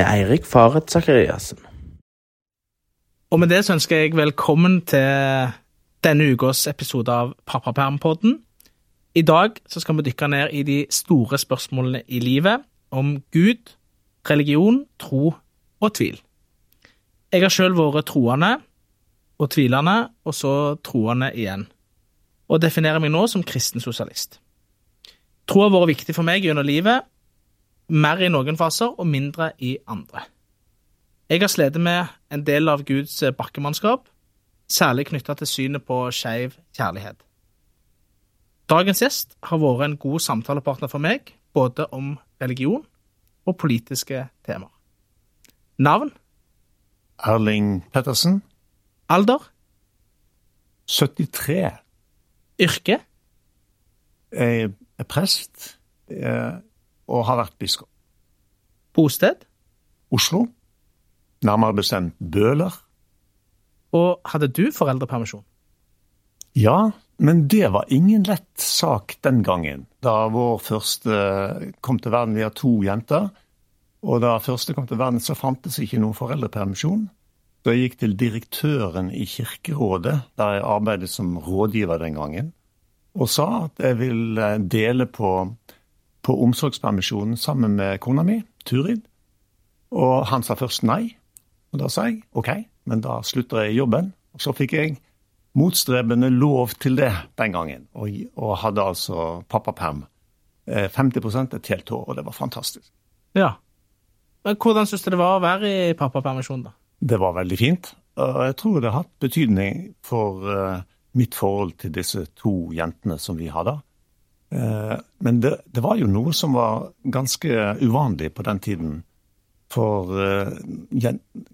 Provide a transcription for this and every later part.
med Eirik Faret Sakariassen. Og med det så ønsker jeg velkommen til denne ukas episode av Pappapermpodden. I dag så skal vi dykke ned i de store spørsmålene i livet, om Gud, religion, tro og tvil. Jeg har sjøl vært troende og tvilende, og så troende igjen, og definerer meg nå som kristen sosialist. Tro har vært viktig for meg gjennom livet, mer i noen faser og mindre i andre. Jeg har slitt med en del av Guds bakkemannskap, særlig knytta til synet på skeiv kjærlighet. Dagens gjest har vært en god samtalepartner for meg, både om religion og politiske temaer. Navn? Erling Pettersen. Alder? 73. Yrke? Jeg er prest eh, og har vært biskop. Bosted? Oslo. Nærmere bestemt Bøler. Og hadde du foreldrepermisjon? Ja, men det var ingen lett sak den gangen. Da vår første kom til verden, vi har to jenter. Og da første kom til verden, så fantes ikke noen foreldrepermisjon. Da jeg gikk til direktøren i Kirkerådet, der jeg arbeidet som rådgiver den gangen, og sa at jeg vil dele på, på omsorgspermisjonen sammen med kona mi, Turid. Og han sa først nei. Og da sa jeg OK, men da slutter jeg i jobben. Og så fikk jeg motstrebende lov til det den gangen, og, og hadde altså pappaperm. 50 et helt år, og det var fantastisk. Ja. Men hvordan syns du det var å være i pappapermisjon, da? Det var veldig fint. Og jeg tror det har hatt betydning for uh, mitt forhold til disse to jentene som vi har Uh, men det, det, var jo noe som var ganske uvanlig på den tiden. For uh,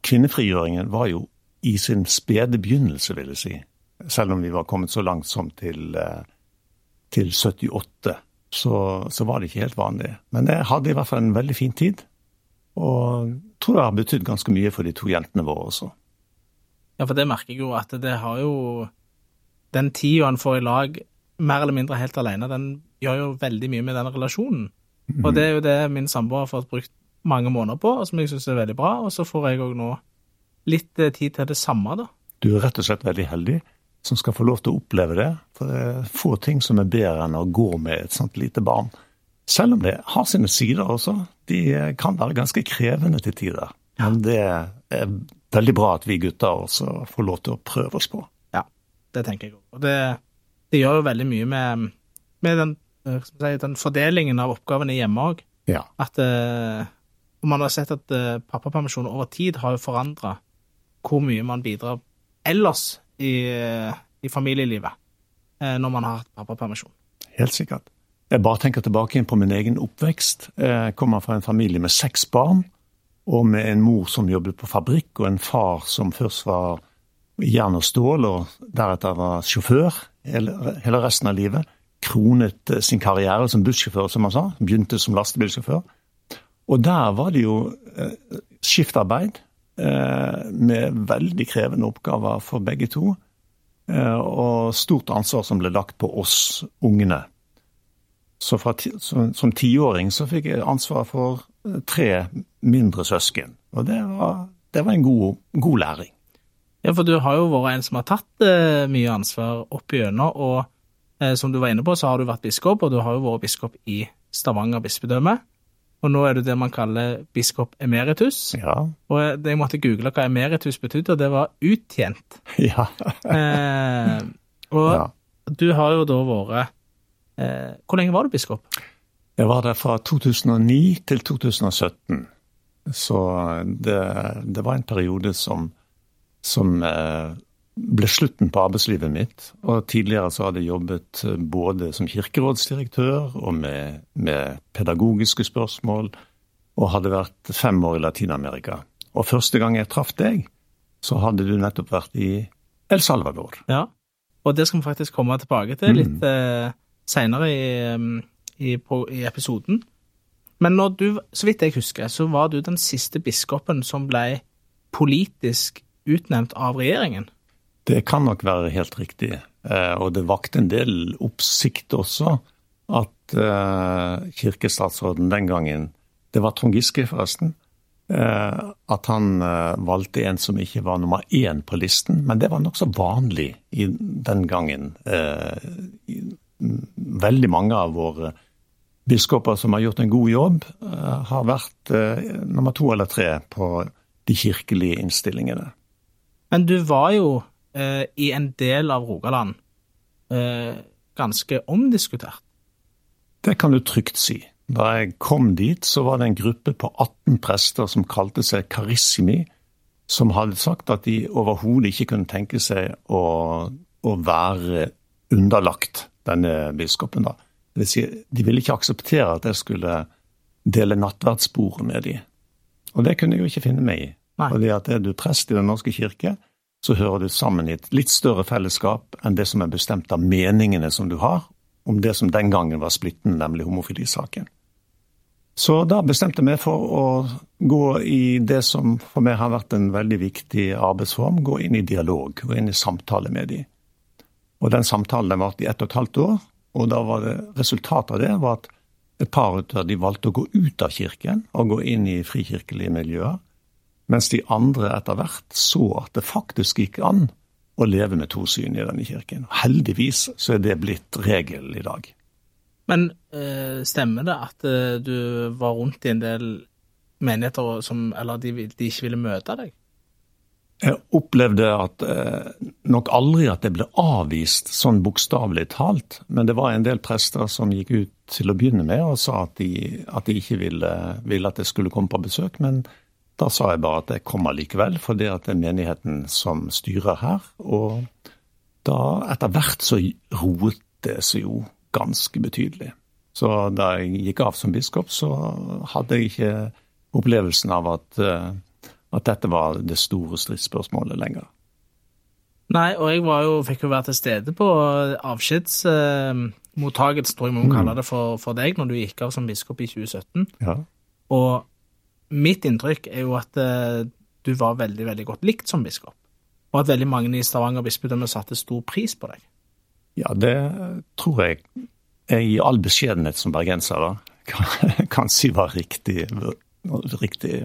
kvinnefrigjøringen var jo i sin spede begynnelse, vil jeg si. Selv om vi var kommet så langt som til, til 78, så, så, var det ikke helt vanlig. Men jeg hadde i hvert fall en veldig fin tid. Og tror det har betydd ganske mye for de to jentene våre også. Ja, for det merker jeg jo at det har jo Den tida en får i lag, mer eller mindre helt alene, den gjør jo veldig mye med den relasjonen. Og det er jo det min samboer har fått brukt mange måneder på, og som jeg syns er veldig bra. Og så får jeg òg nå litt tid til det samme, da. Du er rett og slett veldig heldig som skal få lov til å oppleve det. For det er få ting som er bedre enn å gå med et sånt lite barn. Selv om det har sine sider også. De kan være ganske krevende til tider. Men det er veldig bra at vi gutter også får lov til å prøve oss på. Ja, det tenker jeg òg. Og det, det, gjør jo veldig mye med, med den, si, den, fordelingen av oppgavene hjemme òg. Ja. At uh, man har sett at uh, pappapermisjon over tid har jo forandra hvor mye man bidrar ellers i, i familielivet når man har hatt pappapermisjon. Helt sikkert. Jeg bare tenker tilbake inn på min egen oppvekst. Jeg kommer fra en familie med seks barn, og med en mor som jobbet på fabrikk, og en far som først var jern og stål, og deretter var sjåfør hele, resten av livet. Kronet sin karriere som bussjåfør, som han sa. Begynte som lastebilsjåfør. Og der var det jo eh, skiftarbeid eh, med veldig krevende oppgaver for begge to. Eh, og stort ansvar som ble lagt på oss ungene. Så fra, som tiåring så fikk jeg ansvar for eh, tre mindre søsken. Og det var, det var en god, god, læring. Ja, for du har jo vært en som har tatt eh, mye ansvar opp igjennom, og eh, som du var inne på, så har du vært biskop, og du har jo vært biskop i Stavanger bispedømme. Og nå er du det man kaller biskop emeritus. Ja. Og jeg måtte google hva emeritus betydde, og det var uttjent. Ja. eh, og ja. du har jo da vært Eh, hvor lenge var du biskop? Jeg var der fra 2009 til 2017. Så det, det var en periode som, som eh, ble slutten på arbeidslivet mitt. Og tidligere så hadde jeg jobbet både som kirkerådsdirektør og med, med pedagogiske spørsmål, og hadde vært fem år i Latin-Amerika. Og første gang jeg traff deg, så hadde du nettopp vært i El Salvador. Ja, og det skal vi faktisk komme tilbake til litt. Mm. Eh seinere i, i, i, episoden. Men når du, så vidt jeg husker, så var du den siste biskopen som ble politisk utnevnt av regjeringen? Det kan nok være helt riktig. Eh, og det vakte en del oppsikt også at uh, kirkestatsråden den gangen Det var Trond Giske, forresten. eh, at han eh, valgte en som ikke var nummer én på listen, men det var nokså vanlig i den gangen. Veldig mange av våre biskoper som har gjort en god jobb, har vært nummer to eller tre på de kirkelige innstillingene. Men du var jo i en del av Rogaland ganske omdiskutert? Det kan du trygt si. Da jeg kom dit, så var det en gruppe på 18 prester som kalte seg Karissimi, som hadde sagt at de overhodet ikke kunne tenke seg å, å være underlagt denne biskopen. da. Det vil si, de ville ikke akseptere at jeg skulle dele nattverdsbordet med dem. Og det kunne jeg jo ikke finne meg i. Nei. Fordi at er du prest i Den norske kirke, så hører du sammen i et litt større fellesskap enn det som er bestemt av meningene som du har, om det som den gangen var splitten, nemlig homofilisaken. Så da bestemte meg for å gå i det som for meg har vært en veldig viktig arbeidsform, gå inn i dialog, gå inn i samtale med dem. Og den samtalen den varte i ett og et halvt år, og da var det resultatet av det var at et par av de valgte å gå ut av kirken og gå inn i frikirkelige miljøer, mens de andre etter hvert så at det faktisk gikk an å leve med to syn i denne kirken. Heldigvis så er det blitt regelen i dag. Men øh, stemmer det at øh, du var rundt i en del menigheter som Eller de, de ikke ville møte deg? Jeg opplevde at eh, nok aldri at det ble avvist sånn bokstavelig talt, men det var en del prester som gikk ut til å begynne med og sa at de, at de ikke ville, ville, at jeg skulle komme på besøk. Men da sa jeg bare at jeg kommer likevel, for det er menigheten som styrer her. Og da etter hvert så roet det seg jo ganske betydelig. Så da jeg gikk av som biskop, så hadde jeg ikke opplevelsen av at, eh, at dette var det store stridsspørsmålet lenger. Nei, og jeg jo, fikk jo være til stede på avskjedsmottakelsen, eh, tror jeg vi må kalle det, for, for, deg når du gikk av som biskop i 2017. Ja. Og mitt inntrykk er jo at eh, du var veldig, veldig godt likt som biskop. Og at veldig mange i Stavanger bispedømme satte stor pris på deg. Ja, det tror jeg jeg i all beskjedenhet som bergenser da, kan, kan si var riktig, riktig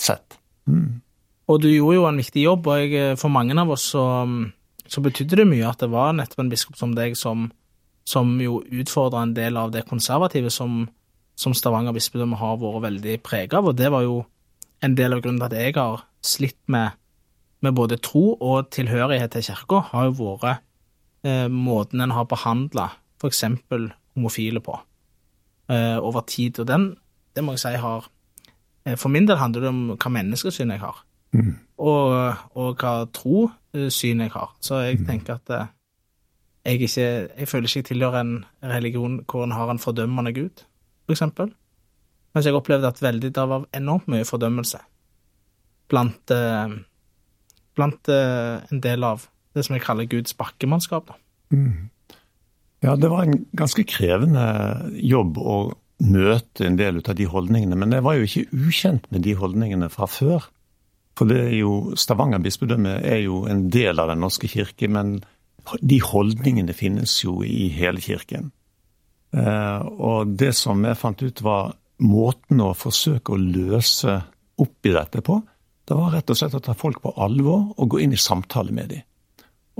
sett. Mm. Og du gjorde jo en viktig jobb, og jeg, for mange av oss så, så, betydde det mye at det var nettopp en biskop som deg som, som jo utfordra en del av det konservative som, som Stavanger bispedømme har vært veldig prega av, og det var jo en del av grunnen til at jeg har slitt med, med både tro og tilhørighet til kirka, har jo vært eh, måten en har behandla f.eks. homofile på eh, over tid. Og den, det må jeg si har eh, For min del handler det om hva menneskesyn jeg har, mm. og, og, hva trosyn jeg har. Så jeg mm. tenker at eh, jeg, ikke, jeg føler ikke jeg tilhører en religion hvor en har en fordømmende gud, f.eks. Mens jeg opplevde at veldig, det var enormt mye fordømmelse blant, eh, blant en del av det som jeg kaller Guds bakkemannskap. Mm. Ja, det var en ganske krevende jobb å møte en del av de holdningene. Men jeg var jo ikke ukjent med de holdningene fra før. For det er jo, Stavanger bispedømme er jo en del av Den norske kirke, men de holdningene finnes jo i hele kirken. Eh, og det som jeg fant ut var måten å forsøke å løse opp i dette på, det var rett og slett å ta folk på alvor og gå inn i samtale med dem.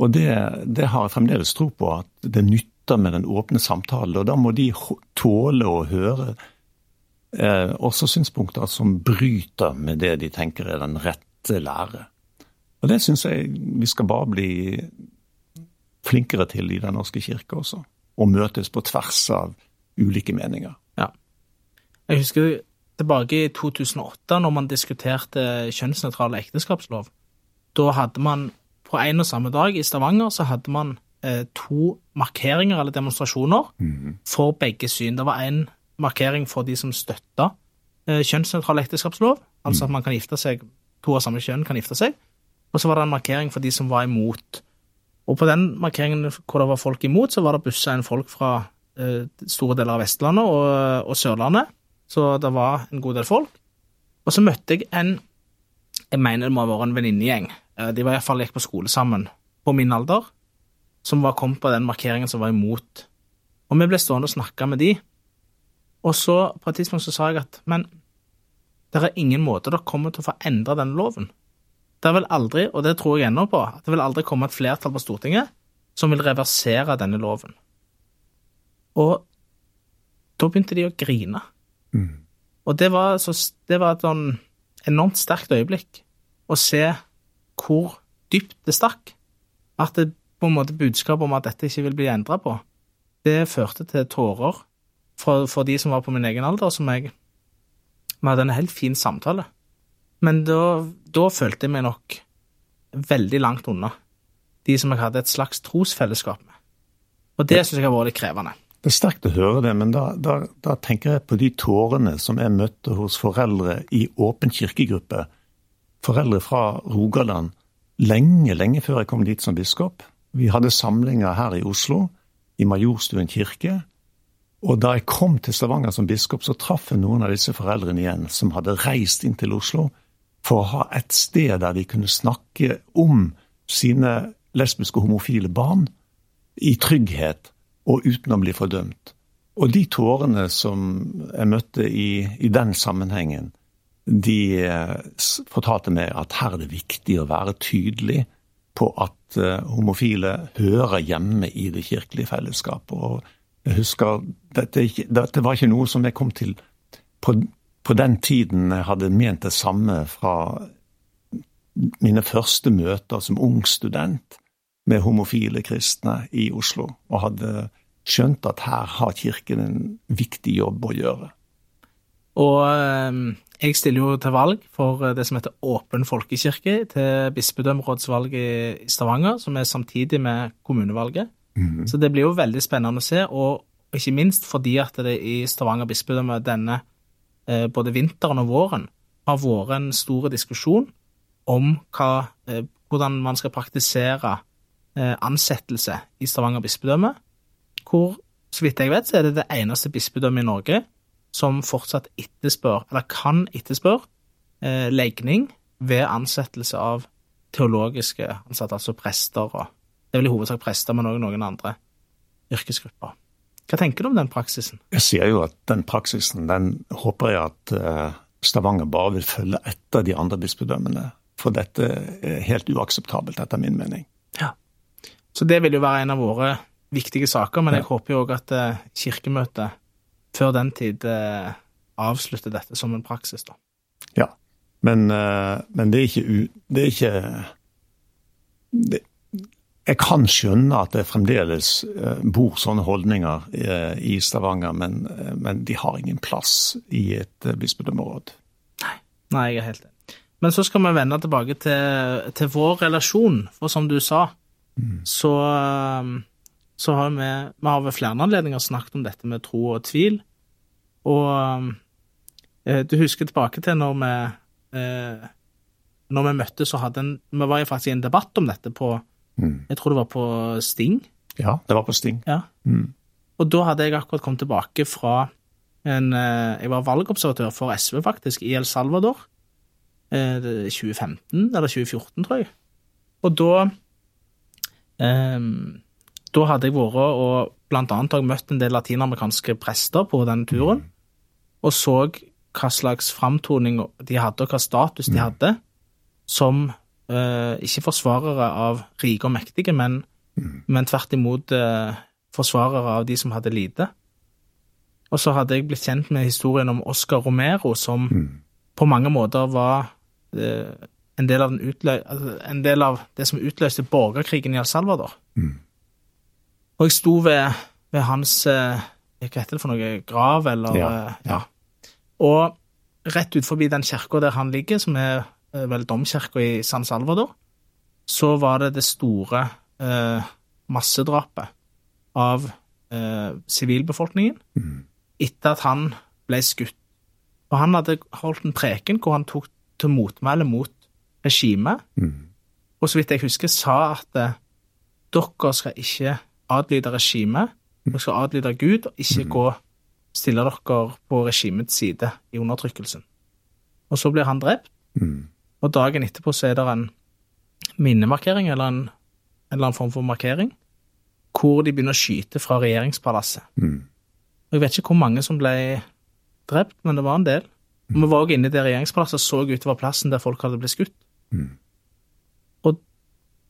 Og det, det, har jeg fremdeles tro på, at det nytter med den åpne samtalen. Og da må de tåle å høre eh, også synspunkter som bryter med det de tenker er den rette lære. Og det syns jeg vi skal bare bli flinkere til i Den norske kirke også. Og møtes på tvers av ulike meninger. Ja. Jeg husker tilbake i 2008, når man diskuterte kjønnsnøytral ekteskapslov. Da hadde man på en og samme dag i Stavanger så hadde man eh, to markeringer eller demonstrasjoner mm. for begge syn. Det var en markering for de som støtta eh, kjønnsnøytral ekteskapslov, altså mm. at man kan gifte seg, to av samme kjønn kan gifte seg, og så var det en markering for de som var imot. Og på den markeringen hvor det var folk imot, så var det bussa inn folk fra eh, store deler av Vestlandet og, og Sørlandet, så det var en god del folk. Og så møtte jeg en jeg mener det må ha vært en venninnegjeng Eh, de var iallfall gikk på skole sammen, på min alder, som var kommet på den markeringen som var imot. Og vi ble stående og snakke med de. Og så, på et tidspunkt, så sa jeg at men det er ingen måte dere kommer til å få endra den loven. Det vel aldri, og det tror jeg ennå på, at det vil aldri komme et flertall på Stortinget som vil reversere denne loven. Og da begynte de å grine. Og det var, så, det var et sånn enormt sterkt øyeblikk å se hvor dypt det stakk. At det på en måte budskapet om at dette ikke vil bli endra på, det førte til tårer for, for, de som var på min egen alder, som jeg Vi hadde en helt fin samtale. Men da, da følte jeg meg nok veldig langt unna de som jeg hadde et slags trosfellesskap med. Og det syns jeg har vært litt krevende. Det er sterkt å høre det, men da, da, da, tenker jeg på de tårene som jeg møtte hos foreldre i åpen kirkegruppe. Foreldre fra Rogaland. Lenge, lenge før jeg kom dit som biskop. Vi hadde samlinger her i Oslo, i Majorstuen kirke. Og da jeg kom til Stavanger som biskop, så traff jeg noen av disse foreldrene igjen, som hadde reist inn til Oslo for å ha et sted der de kunne snakke om sine lesbiske og homofile barn i trygghet og uten å bli fordømt. Og de tårene som jeg møtte i, i den sammenhengen, de eh, fortalte meg at her er det viktig å være tydelig på at uh, homofile hører hjemme i det kirkelige fellesskapet. Og jeg husker, dette, dette, var ikke noe som jeg kom til på, på den tiden jeg hadde ment det samme fra mine første møter som ung student med homofile kristne i Oslo, og hadde skjønt at her har Kirken en viktig jobb å gjøre. Og eh, jeg stiller jo til valg for det som heter Åpen folkekirke til bispedømmerådsvalget i Stavanger, som er samtidig med kommunevalget. Mm. Så det blir jo veldig spennende å se, og ikke minst fordi at det i Stavanger bispedømme denne både vinteren og våren har vært en stor diskusjon om hva, eh, hvordan man skal praktisere Eh, ansettelse i Stavanger bispedømme, hvor, så vidt jeg vet, så er det det eneste bispedømmet i Norge som fortsatt etterspør, eller kan etterspørre, eh, legning ved ansettelse av teologiske ansatte, altså prester og Det er vel i hovedsak prester, men også noen andre yrkesgrupper. Hva tenker du om den praksisen? Jeg sier jo at den praksisen, den håper jeg at eh, Stavanger bare vil følge etter de andre bispedømmene. For dette er helt uakseptabelt, etter min mening. Ja. Så det vil jo være en av våre viktige saker, men jeg håper jo òg at eh, Kirkemøtet før den tid eh, avslutter dette som en praksis, da. Ja, men, men det er ikke, det er ikke det, Jeg kan skjønne at det fremdeles bor sånne holdninger i Stavanger, men, men de har ingen plass i et bispedømmeråd. Nei, Nei, jeg er helt enig. Men så skal vi vende tilbake til, til vår relasjon, for som du sa, så, um, så har vi, vi har ved flere anledninger snakket om dette med tro og tvil. Og eh, du husker tilbake til når vi eh, når vi møttes og hadde en Vi var jo faktisk i en debatt om dette på mm. Jeg tror det var på Sting. Ja, det var på Sting. Ja. Mm. Og da hadde jeg akkurat kommet tilbake fra en eh, Jeg var valgobservatør for SV, faktisk, i El Salvador. 2015 eller 2014, tror jeg. Og da Um, da hadde jeg vært og blant annet har jeg møtt en del latinamerikanske prester på den turen, og så hva slags framtoning de hadde, og hva status de mm. hadde, som uh, ikke forsvarere av rike og mektige, men, mm. men tvert imot uh, forsvarere av de som hadde lite. Og så hadde jeg blitt kjent med historien om Oscar Romero, som mm. på mange måter var uh, en del, altså, en del av, det som utløste borgerkrigen i El Salvador. Mm. Og jeg sto ved, ved hans eh, Hva heter det for noe? Grav, eller ja, eh, ja. Og rett ut forbi den kirka der han ligger, som er eh, vel domkirka i San Salvador, så var det det store eh, massedrapet av sivilbefolkningen mm. etter at han ble skutt. Og han hadde holdt en preken hvor han tok til motmæle mot regimet, mm. og så vidt jeg husker, sa at eh, dere skal ikke adlyde regimet, dere skal adlyde Gud, og ikke mm. gå stille dere på regimets side i undertrykkelsen. Og så blir han drept, mm. Og dagen etterpå så er det en minnemarkering, eller en, en eller annen form for markering, hvor de begynner å skyte fra regjeringspalasset. Mm. Og Jeg vet ikke hvor mange som ble drept, men det var en del. Og Vi var også inne i det regjeringspalasset og så utover plassen der folk hadde blitt skutt. Og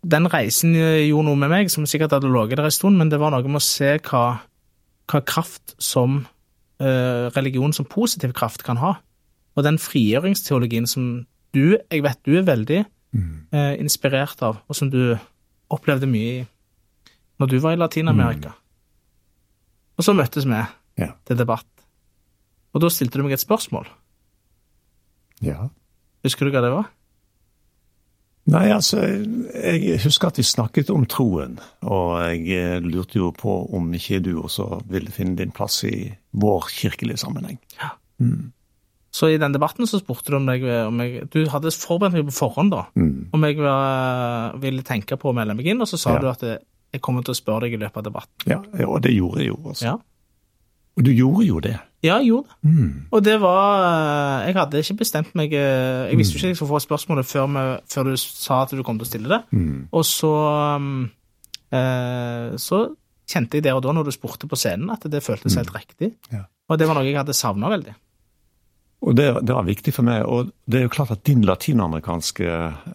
den reisen gjorde noe med meg, som sikkert hadde ligget der en stund, men det var noe med å se hva, hva kraft som eh, religion som positiv kraft kan ha. Og den frigjøringsteologien som du, jeg vet du er veldig eh, inspirert av, og som du opplevde mye i når du var i Latin-Amerika. Og så møttes vi Ja. til debatt. Og da stilte du meg et spørsmål. ja. Husker du hva det var? Nei, altså, jeg husker at vi snakket om troen, og jeg eh, lurte jo på om ikke du også ville finne din plass i vår kirkelige sammenheng. Så i den debatten så spurte du om jeg, om jeg Du hadde forberedt meg på forhånd, da. Om jeg var, ville tenke på å melde meg inn, og så sa Ja. du at jeg kommer til å spørre deg i løpet av debatten. Ja, og det gjorde jeg jo også. Ja, Og du gjorde jo det. ja jeg gjorde det. Og det var Jeg hadde ikke bestemt meg eh, Jeg visste jo ikke jeg skulle få spørsmålet før, med, før du sa at du kom til å stille det. Og så um, eh, Så kjente jeg der og da, når du spurte på scenen, at det føltes helt riktig. Ja. Og det var noe jeg hadde savna veldig. Og det, det var viktig for meg. Og det er jo klart at din latinamerikanske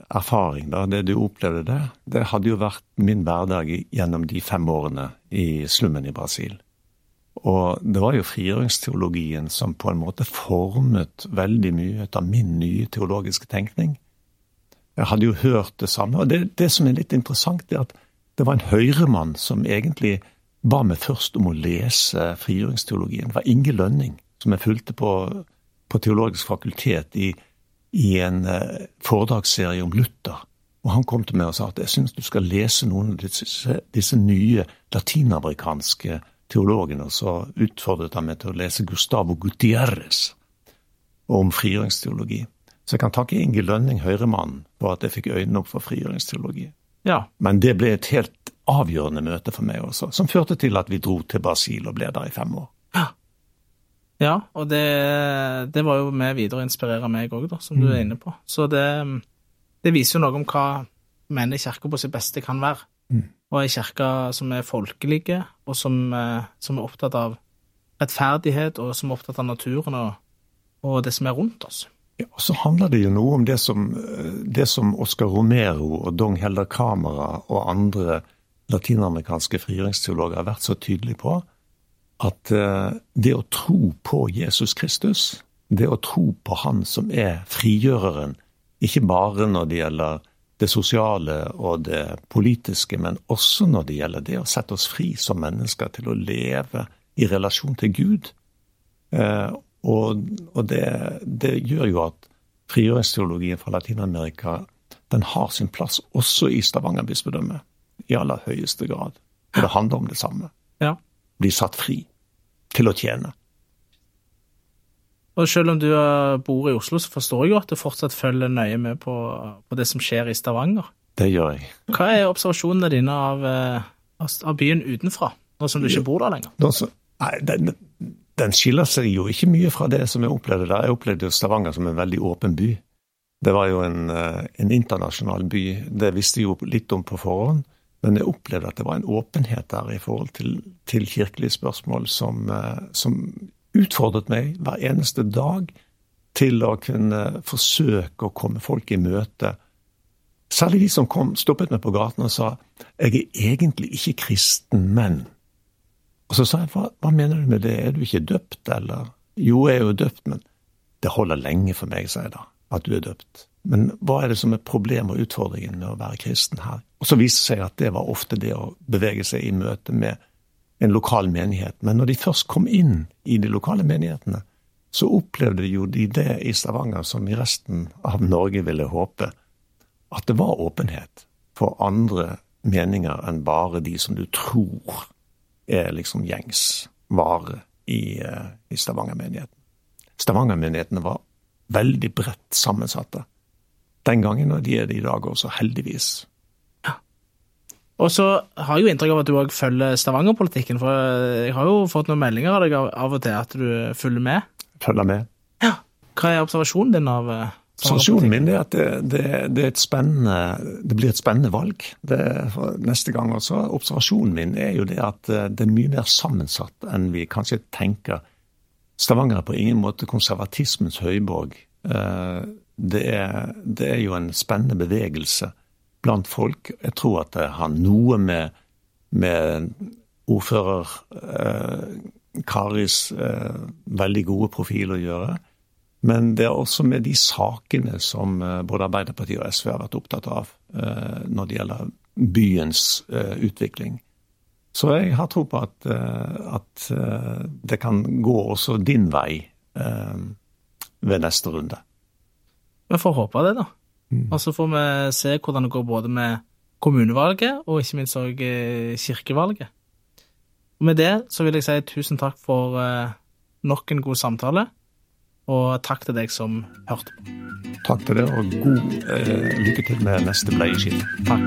erfaring, da, det du opplevde der, det hadde jo vært min hverdag gjennom de fem årene i slummen i Brasil. Og det var jo frigjøringsteologien som på en måte formet veldig mye av min nye teologiske tenkning. Jeg hadde jo hørt det samme. Og det, det som er litt interessant, er at det var en høyremann som egentlig ba meg først om å lese frigjøringsteologien. Det var Inge Lønning, som jeg fulgte på, på Teologisk fakultet i, i en eh, foredragsserie om Luther. Og han kom til meg og sa at jeg syns du skal lese noen av disse, disse nye latinamerikanske teologene. Og så utfordret han meg til å lese Gustavo Gutierrez om frigjøringsteologi. Så jeg kan takke Inge Lønning, høyremannen, for at jeg fikk øynene opp for frigjøringsteologi. Ja. Men det ble et helt avgjørende møte for meg også, som førte til at vi dro til Brasil og ble der i fem år. Ja, og det, det var jo med videre å inspirere meg òg, som du er inne på. Så det, det viser jo noe om hva menn i kirka på sitt beste kan være. Og ei kirke som er folkelige, og som, eh, som er opptatt av rettferdighet, og som er opptatt av naturen og, og det som er rundt oss. Ja, og så handler det jo noe om det som, eh, det som Oscar Romero og Dong Helder Camera og andre latinamerikanske frigjøringsteologer har vært så tydelige på, at eh, det å tro på Jesus Kristus, det å tro på Han som er frigjøreren, ikke bare når det gjelder det sosiale og det politiske, men også når det gjelder det å sette oss fri som mennesker til å leve i relasjon til Gud. Eh, og og det, det gjør jo at frigjøringsteologien fra Latin-Amerika den har sin plass også i Stavanger bispedømme, i aller høyeste grad. For det handler om det samme. Ja. Bli satt fri til å tjene. Og selv om du bor i Oslo, så forstår jeg jo at du fortsatt følger nøye med på, på det som skjer i Stavanger. Det gjør jeg. Hva er observasjonene dine av, eh, av byen utenfra, nå som du ikke bor der lenger? Da så- Nei, den, den skiller seg jo ikke mye fra det som jeg opplevde der. Jeg opplevde Stavanger som en veldig åpen by. Det var jo en, eh, en internasjonal by. Det visste jeg jo litt om på forhånd. Men jeg opplevde at det var en åpenhet der i forhold til, til kirkelige spørsmål som, eh, som utfordret meg hver eneste dag til å kunne forsøke å komme folk i møte. Særlig de som kom, stoppet meg på gaten og sa jeg er egentlig ikke kristen, men og så sa jeg, hva, hva mener du med det, er du ikke døpt, eller? Jo, jeg er jo døpt, men det holder lenge for meg, sa jeg da, at du er døpt. Men hva er det som er problemet og utfordringen med å være kristen her? Og så viste det seg at det var ofte det å bevege seg i møte med en lokal menighet. Men når de først kom inn i de lokale menighetene, så opplevde jo de det i Stavanger som i resten av Norge ville håpe, at det var åpenhet for andre meninger enn bare de som du tror er liksom gjengs vare i, eh, i Stavanger-menigheten. Stavanger-menighetene var veldig bredt sammensatte den gangen, og de er det i dag også, heldigvis. Og så har jeg jo inntrykk av at du òg følger Stavanger-politikken, for jeg har jo fått noen meldinger av deg av og til at du følger med. Følger med. Ja. Hva er observasjonen din av eh, Observasjonen min er at det, det, det, er et det blir et spennende valg neste gang også. Observasjonen min er jo det at eh, det er mye mer sammensatt enn vi kanskje tenker. Stavanger er på ingen måte konservatismens høyborg. Det er, det er jo en spennende bevegelse blant folk. Jeg tror at det har noe med, med ordfører eh, Karis eh, veldig gode profil å gjøre. Men det er også med de sakene som eh, både Arbeiderpartiet og SV har vært opptatt av eh, når det gjelder byens eh, utvikling. Så jeg har tro på at, at det kan gå også din vei ved neste runde. Vi får håpe det, da. Mm. Og så får vi se hvordan det går både med kommunevalget og ikke minst òg kirkevalget. Og med det så vil jeg si tusen takk for nok en god samtale. Og takk til deg som hørte på. Takk til deg, og god eh, lykke til med neste bleieskift. Takk.